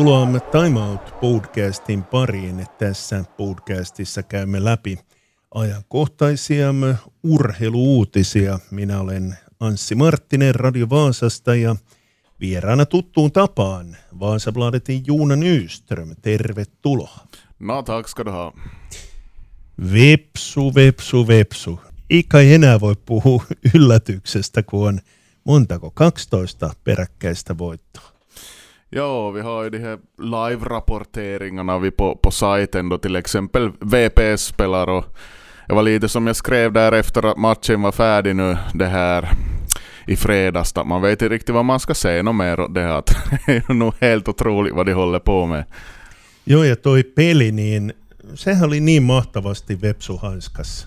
Tervetuloa Time Out podcastin pariin. Tässä podcastissa käymme läpi ajankohtaisia urheiluutisia. Minä olen Anssi Marttinen Radio Vaasasta ja vieraana tuttuun tapaan Vaasabladetin Juuna Nyström. Tervetuloa. No, tack ska du ha. Vepsu, vepsu, vepsu. Ei kai enää voi puhua yllätyksestä, kun on montako 12 peräkkäistä voittoa. Ja, vi har ju de här live-rapporteringarna vi på, på sajten då till exempel VPS spelar och det var lite som jag skrev där efter att matchen var färdig nu det här i fredags att man vet inte riktigt vad man ska säga något mer det här det är nog helt otroligt vad de håller på med. Joo, ja toi peli, niin sehän oli niin mahtavasti Vepsu hanskas.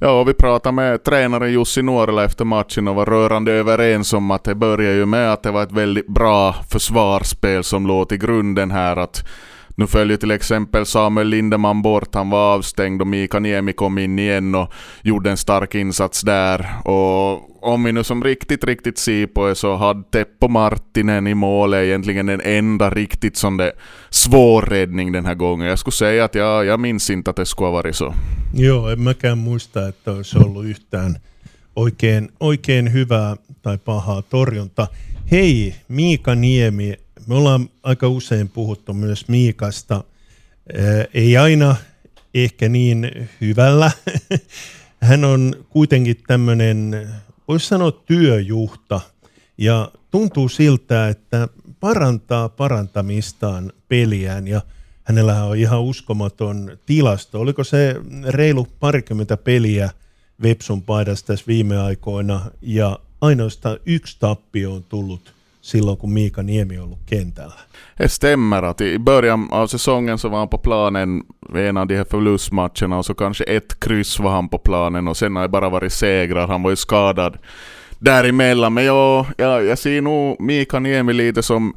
Ja, vi pratade med tränaren Jussi Nuorila efter matchen och var rörande överens om att det började ju med att det var ett väldigt bra försvarsspel som låg till grunden här. att nu följer till exempel Samuel Lindeman bort, han var avstängd och Mika Niemi kom in igen och gjorde en stark insats där. Och om vi nu som riktigt, riktigt ser på det så hade Teppo Martinen i målet egentligen den enda riktigt sån där svår räddning den här gången. Jag skulle säga att jag, jag minns inte att det skulle ha varit så. Joo, en mäkään muista, että olisi ollut yhtään oikein, oikein hyvää tai pahaa torjunta. Hei, Miika Niemi, me ollaan aika usein puhuttu myös Miikasta. Ei aina ehkä niin hyvällä. Hän on kuitenkin tämmöinen, voisi sanoa työjuhta. Ja tuntuu siltä, että parantaa parantamistaan peliään ja hänellä on ihan uskomaton tilasto. Oliko se reilu parikymmentä peliä Vepsun paidassa tässä viime aikoina ja ainoastaan yksi tappio on tullut silloin, kun Miika Niemi on ollut kentällä. Det stämmer att i början av säsongen så var han på planen vid en av de här förlustmatcherna och så kanske ett kryss var han på planen och sen har det bara varit segrar. Han var ju skadad däremellan. Men jag, jag, jag ser nog Mika Niemi lite som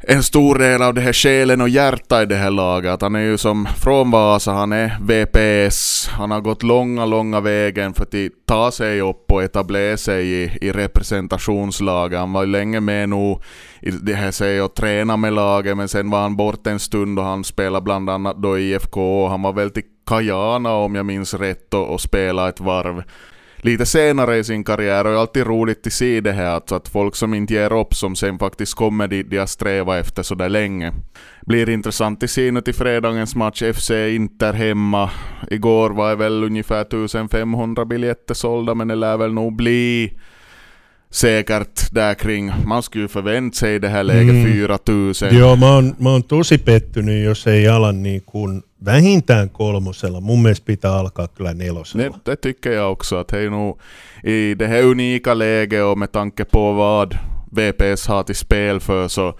en stor del av det här själen och hjärta i det här laget. Han är ju som från Vasa, han är VPS, han har gått långa, långa vägen för att ta sig upp och etablera sig i, i representationslaget. Han var ju länge med nu i det här sig och träna med laget, men sen var han bort en stund och han spelade bland annat då i IFK. Han var väl till Kajana om jag minns rätt och, och spelade ett varv lite senare i sin karriär och det är alltid roligt att se det här, alltså att folk som inte ger upp som sen faktiskt kommer dit de har strävat efter så där länge. Blir intressant att se nu till fredagens match FC Inter hemma. Igår var det väl ungefär 1500 biljetter sålda men det lär väl nog bli säkert där kring, man skulle ju förvänta sig det här läget mm. 4000. Joo, mä oon, mä oon tosi pettynyt, jos ei ala niin kuin vähintään kolmosella. Mun mielestä pitää alkaa kyllä nelosella. Det, det tycker jag också, nog i det här unika läget och med tanke på vad VPS har till spel för så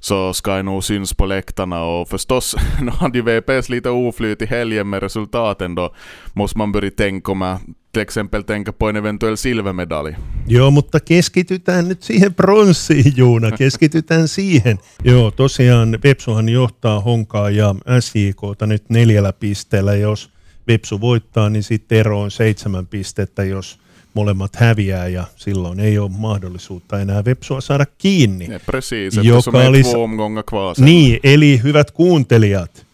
så ska jag nog syns på läktarna och förstås, nu hade ju VPS lite oflyt i helgen med resultaten då måste man börja tänka om till exempel tänka på en eventuell silvermedalj. Joo, mutta keskitytään nyt siihen pronssiin, Juuna. Keskitytään siihen. Joo, tosiaan Vepsuhan johtaa Honkaa ja SJKta nyt neljällä pisteellä. Jos Vepsu voittaa, niin sitten ero on seitsemän pistettä, jos molemmat häviää ja silloin ei ole mahdollisuutta enää Vepsua saada kiinni. Ja, precis, joka olisi... kvar Niin, eli hyvät kuuntelijat,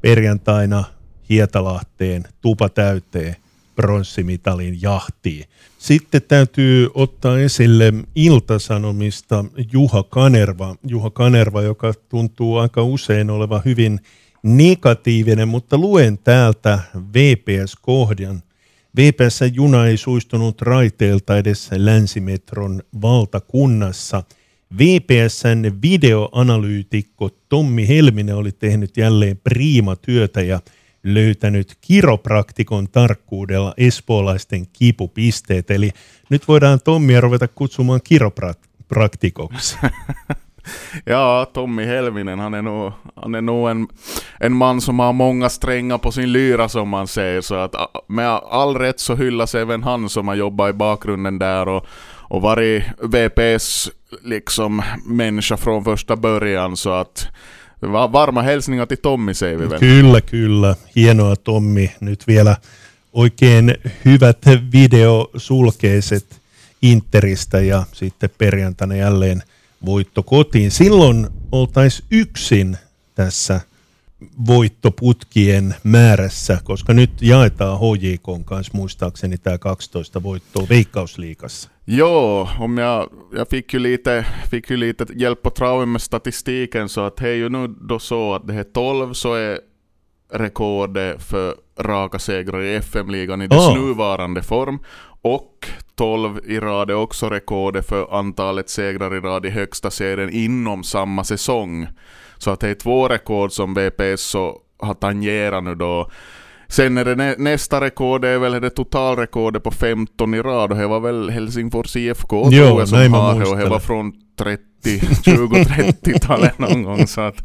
perjantaina Hietalahteen tupa täyteen pronssimitalin jahtiin. Sitten täytyy ottaa esille Iltasanomista Juha Kanerva. Juha Kanerva, joka tuntuu aika usein olevan hyvin negatiivinen, mutta luen täältä VPS-kohdan. VPS-juna ei suistunut raiteilta edes länsimetron valtakunnassa. VPSn videoanalyytikko Tommi Helminen oli tehnyt jälleen priima työtä ja löytänyt kiropraktikon tarkkuudella espoolaisten kipupisteet. Eli nyt voidaan Tommia ruveta kutsumaan kiropraktikoksi. Ja, Tommy Helminen, han är nog, han är nog en, en man som har många strängar på sin lyra som man säger. Så att med all rätt så hyllas även han som har jobbat i bakgrunden där och, och varit VPS liksom människa från första början. Så att varma hälsningar till Tommi väl. Kyllä, kyllä. Hienoa Tommi. Nyt vielä oikein hyvät videosulkeiset Interistä ja sitten perjantaina jälleen voitto kotiin. Silloin oltaisiin yksin tässä voittoputkien määrässä, koska nyt jaetaan HJK kanssa muistaakseni tämä 12 voittoa Veikkausliikassa. Jo, om jag, jag fick ju, lite, fick ju lite hjälp på traven med statistiken så att det är ju nu då så att det här 12 så är rekordet för raka segrar i FM-ligan i dess oh. nuvarande form. Och 12 i rad är också rekordet för antalet segrar i rad i högsta serien inom samma säsong. Så att det är två rekord som VPS så har tangerat nu då. Sen är det nä nästa rekord är väl det totalrekordet på 15 i rad och det var väl Helsingfors IFK jo, tror jag som nej, har det och det var från 30, 20-30-talet någon gång så att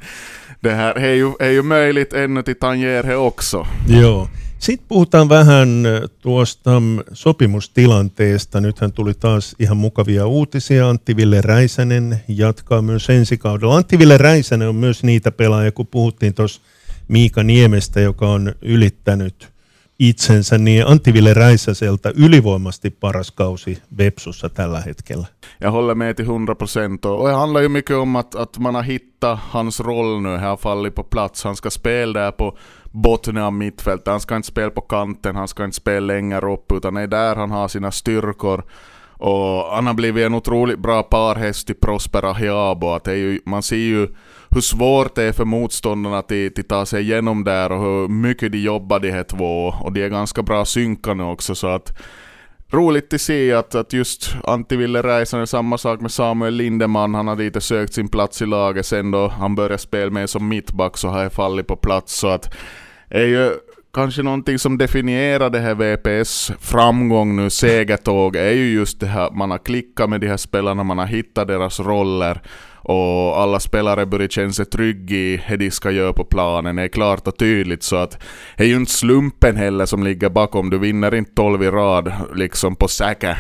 det här är ju, är ju möjligt ännu till tanger he också. Joo. Sitten puhutaan vähän tuosta sopimustilanteesta. Nythän tuli taas ihan mukavia uutisia. Antti Ville Räisänen jatkaa myös ensi kaudella. Antti Ville Räisänen on myös niitä pelaajia, kun puhuttiin tuossa Miika Niemestä, joka on ylittänyt itsensä, niin Antti Ville Räisäseltä ylivoimasti paras kausi Vepsussa tällä hetkellä. Jag håller med till 100 procent och det handlar ju mycket om att, att man har hittat hans roll nu, har fallit på plats. Han ska spela där på botten av mittfältet, han ska inte spela på kanten, han ska inte spela längre upp, utan det är där han har sina styrkor. Och han har blivit en otroligt bra parhäst till Prospera Hiabo. Att det är ju, man ser ju hur svårt det är för motståndarna att, att ta sig igenom där och hur mycket de jobbar de här två. Och de är ganska bra synkade också så att roligt att se att, att just Antti Ville Räisänen, samma sak med Samuel Lindeman, han hade inte sökt sin plats i laget sen då han började spela med som mittback så har jag fallit på plats så att är ju kanske någonting som definierar det här VPS framgång nu, segertåg, är ju just det här man har klickat med de här spelarna, man har hittat deras roller och alla spelare börjar känna sig trygga i det de ska göra på planen. Det är klart och tydligt så att det är ju inte slumpen heller som ligger bakom. Du vinner inte 12 i rad liksom på säker.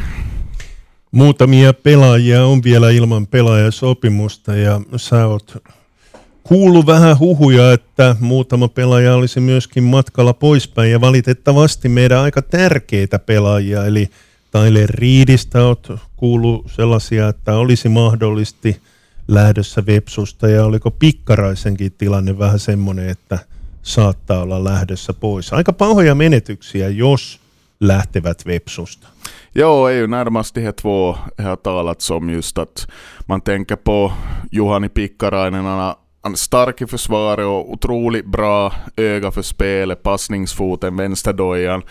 Muutamia pelaajia on vielä ilman pelaajasopimusta ja sä oot kuullut vähän huhuja, että muutama pelaaja olisi myöskin matkalla poispäin ja valitettavasti meidän aika tärkeitä pelaajia, eli Tyler Reedistä oot kuullut sellaisia, että olisi mahdollisesti – lähdössä Vepsusta ja oliko Pikkaraisenkin tilanne vähän semmoinen, että saattaa olla lähdössä pois. Aika pahoja menetyksiä, jos lähtevät Vepsusta. Jo, är ju närmast de här två jag har talat om just att man tänker på Juhani Pikkarainen, han Han är stark i försvaret och otroligt bra öga för spelet, passningsfoten, vänsterdojan.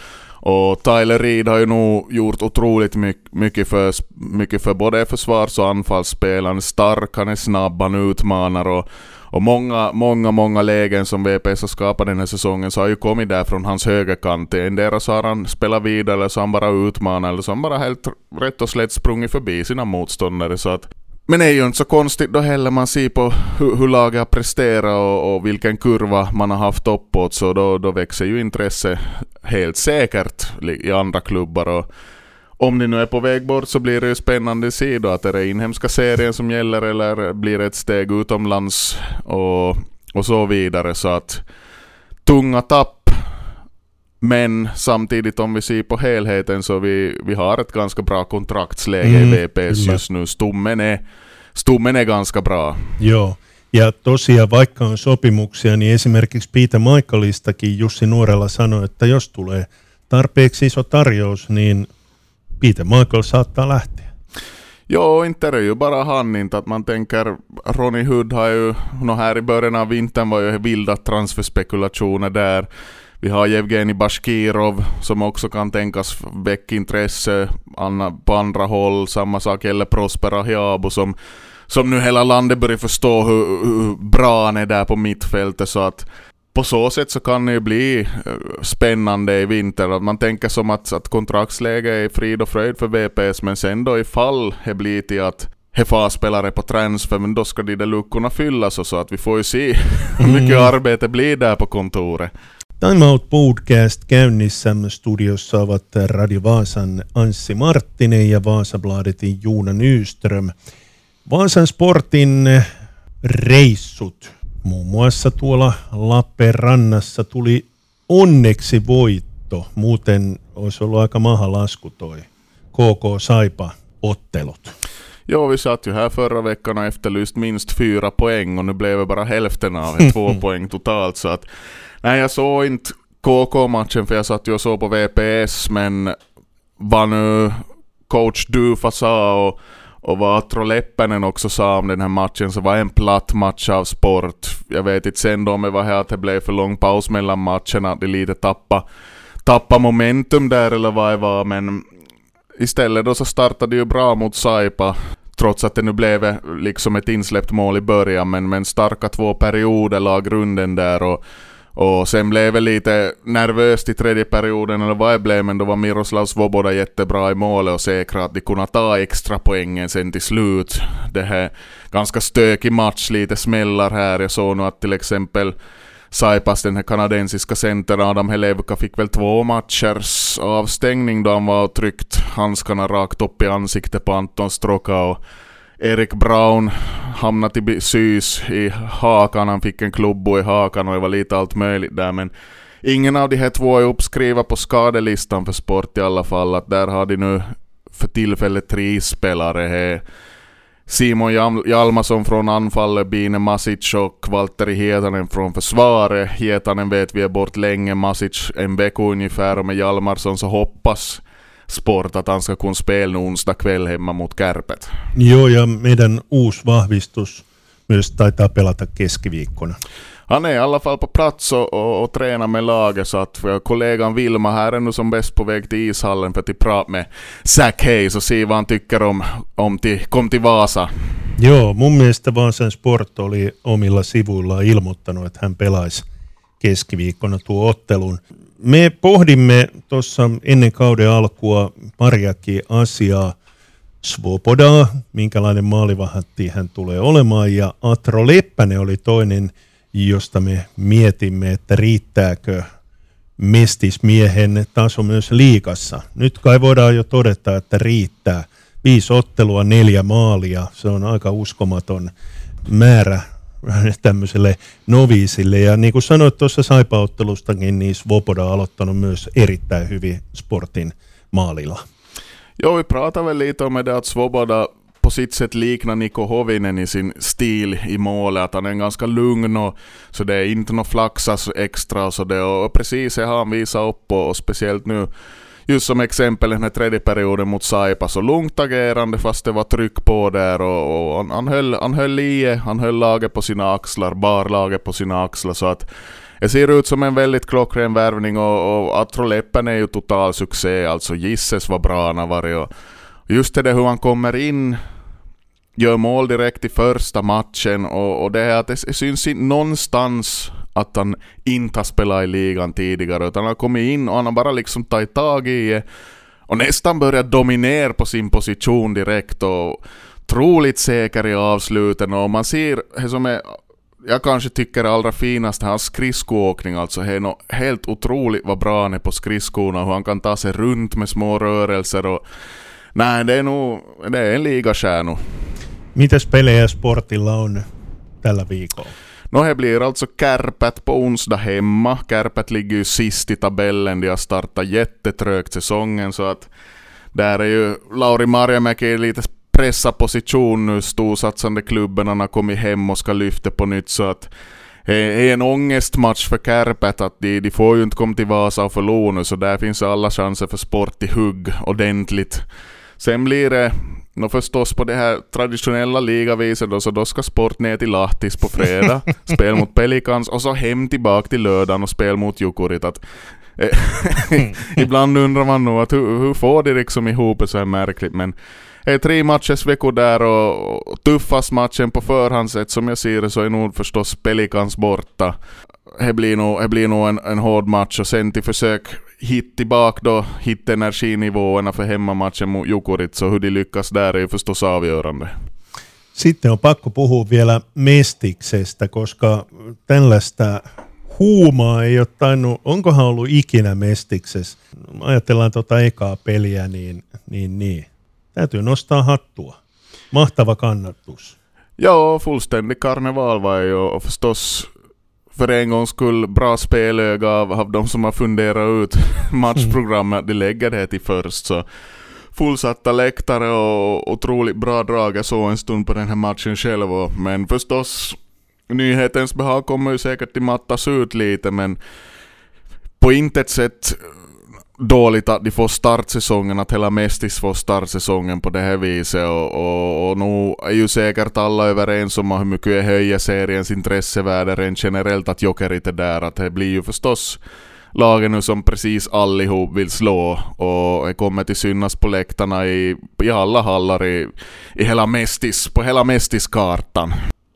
Och Tyler Reed har ju nog gjort otroligt mycket för, mycket för både försvars och anfallsspel. Han är stark, han är snabb, han utmanar och, och många, många, många lägen som VPS har skapat den här säsongen så har ju kommit där från hans högerkant. Endera så har han spelat vidare eller så har han bara utmanat eller så har han bara helt rätt och slätt sprungit förbi sina motståndare. Så att men det är ju inte så konstigt då heller, man ser på hur, hur laget har presterat och, och, vilken kurva man har haft uppåt, så då, då växer ju intresset helt säkert i andra klubbar. Och om ni nu är på väg bort så blir det ju spännande att se då att är det inhemska serien som gäller eller blir det ett steg utomlands och, och så vidare. Så att tunga tapp men samtidigt om vi ser på helheten så vi, vi har ett ganska bra kontraktsläge mm, i VPS just nu. Stummen är, stummen är ganska bra. Joo. Ja tosiaan vaikka on sopimuksia, niin esimerkiksi Peter Michaelistakin Jussi Nuorella sanoi, että jos tulee tarpeeksi iso tarjous, niin Peter Michael saattaa lähteä. Jo, inte är det ju bara han inte att man tänker Ronny Hood har ju, no här i början av vintern var ju vilda transferspekulationer där. Vi har Jevgenij Bashkirov som också kan tänkas väcka intresse på andra håll. Samma sak gäller Prospera Hiabo som, som nu hela landet börjar förstå hur, hur bra han är där på mittfältet. Så att på så sätt så kan det ju bli eh, spännande i vinter. Att man tänker som att, att kontraktsläge är frid och fröjd för VPS, men sen då ifall det blir till att he spelare på transfer, men då ska de där luckorna fyllas och så att vi får ju se hur mycket mm. arbete blir där på kontoret. Time Out Podcast käynnissä studiossa ovat Radio Vaasan Anssi Marttinen ja Vaasabladetin Juuna Nyström. Vaasan Sportin reissut, muun muassa tuolla Lappeenrannassa tuli onneksi voitto, muuten olisi ollut aika maha lasku toi KK Saipa ottelut. Ja, vi satt ju här förra veckan och efterlyst minst fyra poäng och nu blev det bara hälften av det, två poäng totalt. Så att, nej, jag såg inte KK-matchen för jag satt ju och såg på VPS, men vad nu coach Dufa sa och, och vad Trollhäppenen också sa om den här matchen så var en platt match av sport. Jag vet inte sen då om det var här att det blev för lång paus mellan matcherna, att de lite tappa, tappa momentum där eller vad det var, men istället då så startade ju bra mot Saipa. Trots att det nu blev liksom ett insläppt mål i början, men, men starka två perioder la grunden där och och sen blev det lite nervöst i tredje perioden, eller vad det blev, men då var Miroslav Svoboda jättebra i målet och säkra att de kunde ta extra poängen sen till slut. Det här ganska stökig match, lite smällar här. Jag såg nu att till exempel Saipas, den här kanadensiska centern Adam Helevka fick väl två matchers avstängning då han var och tryckt handskarna rakt upp i ansiktet på Anton Stroka och Erik Brown hamnade i sys i hakan, han fick en klubbo i hakan och det var lite allt möjligt där men ingen av de här två är uppskriva på skadelistan för sport i alla fall, att där har de nu för tillfället tre spelare här. Simon Jalmarsson från anfallet, Bine Masic och Valtteri Hietanen från försvaret. Hietanen vet vi är bort länge, Masic en vecka ungefär och med Jalmarsson så hoppas sport att han ska kunna spela onsdag kväll hemma mot Kärpät. Joo, ja meidän uusi vahvistus myös taitaa pelata keskiviikkona. Han är i alla fall på plats och, och, och tränar med laget så att kollegan Vilma här är nu som bäst på väg till ishallen för att prata med Zack Hayes och se vad han tycker om, om till, kom till Vasa. Joo, mun mielestä Vaasan Sport oli omilla sivuillaan ilmoittanut, että hän pelaisi keskiviikkona tuo ottelun. Me pohdimme tuossa ennen kauden alkua pariakin asiaa. Svobodaa, minkälainen maalivahatti hän tulee olemaan, ja Atro Leppänen oli toinen, josta me mietimme, että riittääkö mestismiehen taso myös liikassa. Nyt kai voidaan jo todeta, että riittää. Viisi ottelua, neljä maalia, se on aika uskomaton määrä tämmöiselle noviisille. Ja niin kuin sanoit tuossa saipauttelustakin, niin Svoboda on aloittanut myös erittäin hyvin sportin maalilla. Jo, vi pratar väl lite om det att Svoboda på sitt sätt liknar Niko Hovinen i sin stil i målet, att han är ganska lugn och så det är inte något flaxas extra och så det och precis det har han visat upp och, och speciellt nu just som exempel den här tredje perioden mot Saipa, så lugnt agerande fast det var tryck på där och, och han, höll, han höll i han höll laget på sina axlar, bar laget på sina axlar så att det ser ut som en väldigt klockren värvning och, och Atroleppen är ju total succé, alltså gisses vad bra han har varit och just det där hur han kommer in gör mål direkt i första matchen och, och det är att det syns inte någonstans att han inte har spelat i ligan tidigare utan han har kommit in och han har bara liksom tagit tag i det och nästan börjat dominera på sin position direkt och troligt säker i avsluten och man ser det som är jag kanske tycker det allra finaste hans skridskoåkning alltså. Det är något helt otroligt vad bra han är på skridskorna, hur han kan ta sig runt med små rörelser och... Nej, det är nog... Det är en ligastjärna. Mitäs pelejä sportilla on tällä viikolla? No det blir alltså Kärpät på onsdag hemma. Kärpät ligger ju sist i tabellen. De har startat jättetrögt säsongen så att där är ju Lauri Marjamäki i lite pressad position nu. Storsatsande klubben. Han har kommit hem och ska lyfta på nytt så att det är en ångestmatch för Kärpät att de, de får ju inte komma till Vasa och förlora nu så där finns alla chanser för sport i hugg ordentligt. Sen blir det Nå förstås på det här traditionella ligaviset då, så då ska Sport ner till Lahtis på fredag, spel mot Pelicans och så hem tillbaka till lördagen och spel mot Jukurit. Att, eh, ibland undrar man nog att hur, hur får de liksom ihop det så här märkligt men är tre matchers veckor där och, och tuffast matchen på förhand sett som jag ser det så är nog förstås Pelicans borta. Det blir nog, det blir nog en, en hård match och sen till försök hit tillbaka då, hitta energinivåerna för hemmamatchen mot Jukurit, så hur de lyckas där är ju förstås avgörande. Sitten on pakko puhua vielä Mestiksestä, koska tällaista huumaa ei ole tainnut, onkohan ollut ikinä Mestiksessä. Ajatellaan tuota ekaa peliä, niin, niin, niin. täytyy nostaa hattua. Mahtava kannatus. Ja, fullständig karneval var ju förstås för en gångs skull bra spelöga av, av de som har funderat ut matchprogrammet. De lägger det till först så fullsatta läktare och otroligt bra drag. Jag såg en stund på den här matchen själv. Och, men förstås, nyhetens behag kommer ju säkert att mattas ut lite men på intet sätt dåligt att de får startsäsongen, att hela Mestis får startsäsongen på det här viset och, och, och nu är ju säkert alla överens om hur mycket det höjer seriens intressevärde rent generellt att Jokerit är där, att det blir ju förstås lagen nu som precis allihop vill slå och det kommer till synas på läktarna i, i alla hallar i, i hela Mestis, på hela Mestis-kartan.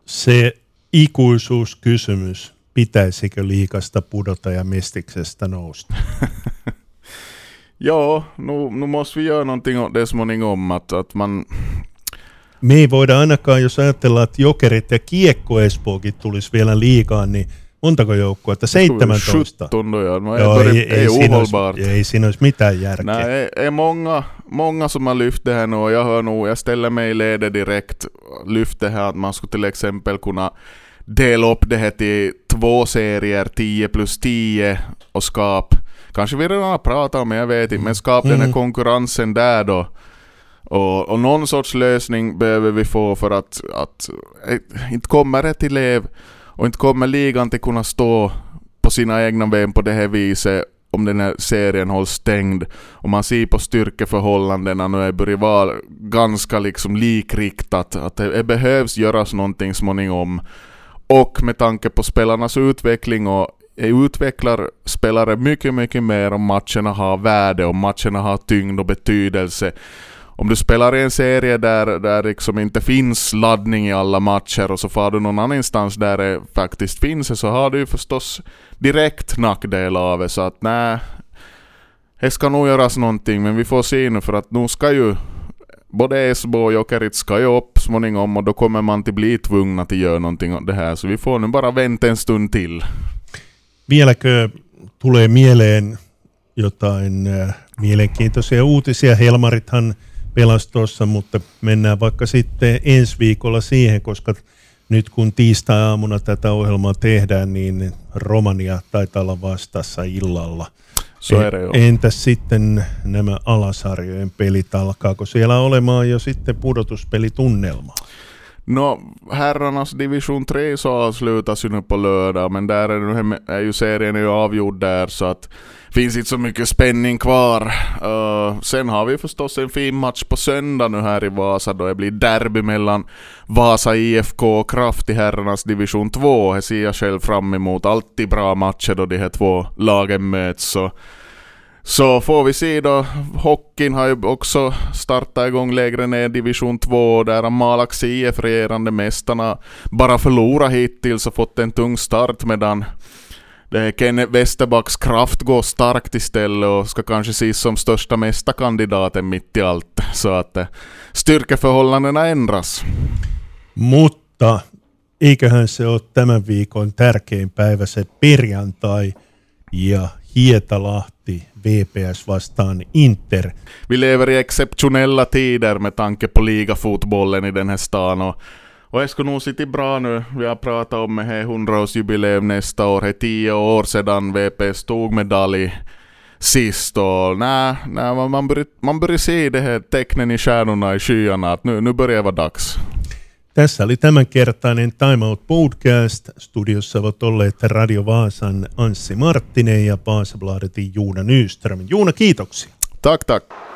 Se ikuisuuskysymys, pitäisikö liikasta pudota ja mestiksestä nousta? ja, nu, nu måste vi göra någonting åt det småningom, att, att man... Me ei voida ainakaan, jos ajatellaan, että Jokerit ja Kiekko Espookin tulisi vielä liigaan, niin montako joukkuetta? 17? ja. No, Joo, ei, ei, ei, siinä olisi, ei siinä olisi mitään järkeä. Nej, är, är många, många som har lyft det här nu och jag hör nog, jag ställer mig i ledet direkt, lyft det här att man skulle till exempel kunna dela upp det här till två serier, 10 plus 10 och skapa, kanske vi redan har pratat om, jag vet inte, men skapa mm. den här mm. konkurrensen där då. Och, och någon sorts lösning behöver vi få för att, att inte kommer ett elev och inte kommer ligan till kunna stå på sina egna ben på det här viset om den här serien hålls stängd. Och man ser på styrkeförhållandena nu är börjar vara ganska liksom likriktat. Att det, det behövs göras någonting småningom. Och med tanke på spelarnas utveckling och utvecklar spelare mycket, mycket mer om matcherna har värde, och matcherna har tyngd och betydelse. Om du spelar i en serie där, där liksom inte finns laddning i alla matcher och så far du någon annanstans där det faktiskt finns så har du ju förstås direkt nackdel av det. Så att nej, det ska nog göras någonting men vi får se nu för att nu ska ju både Esbo och Jokerit ska ju upp småningom och då kommer man till bli tvungna till att göra någonting av det här. Så vi får nu bara vänta en stund till. Vieläkö tulee mieleen jotain äh, mielenkiintoisia uutisia? Helmarithan pelasi tuossa, mutta mennään vaikka sitten ensi viikolla siihen, koska nyt kun tiistai-aamuna tätä ohjelmaa tehdään, niin Romania taitaa olla vastassa illalla. Entäs sitten nämä alasarjojen pelit, alkaako siellä olemaan jo sitten pudotuspelitunnelma? No, herrarnas division 3 så avslutas ju nu på lördag, men där är, är ju serien ju avgjord där så att finns inte så mycket spänning kvar. Uh, sen har vi förstås en fin match på söndag nu här i Vasa då det blir derby mellan Vasa IFK och Kraft i herrarnas division 2. Det ser jag själv fram emot. Alltid bra matcher då de här två lagen möts. Så så får vi se då. Hockeyn har ju också startat igång lägre ner division 2 där Malax IF regerande mästarna bara förlorat hittills och fått en tung start medan eh, det Kenneth Westerbacks kraft går starkt istället och ska kanske ses som största mästarkandidaten mitt i allt. Så att eh, styrkeförhållandena ändras. Mutta eiköhän se ole tämän viikon tärkein päivä se perjantai ja Hietalahti VPS vastaan Inter. Vi lever i exceptionella tider med tanke på ligafotbollen i den här stan och och det skulle nog sitta bra nu. Vi har pratat om det här 100-årsjubileum nästa år. Det är tio år sedan VPS tog medalj sist och nej, nej man, börjar, man börjar se det här tecknen i stjärnorna i skyarna att nu, nu börjar det vara dags. Tässä oli tämänkertainen Time Out Podcast. Studiossa ovat olleet Radio Vaasan Anssi Marttinen ja Vaasabladetin Juuna Nyström. Juuna, kiitoksia. Tack, tack.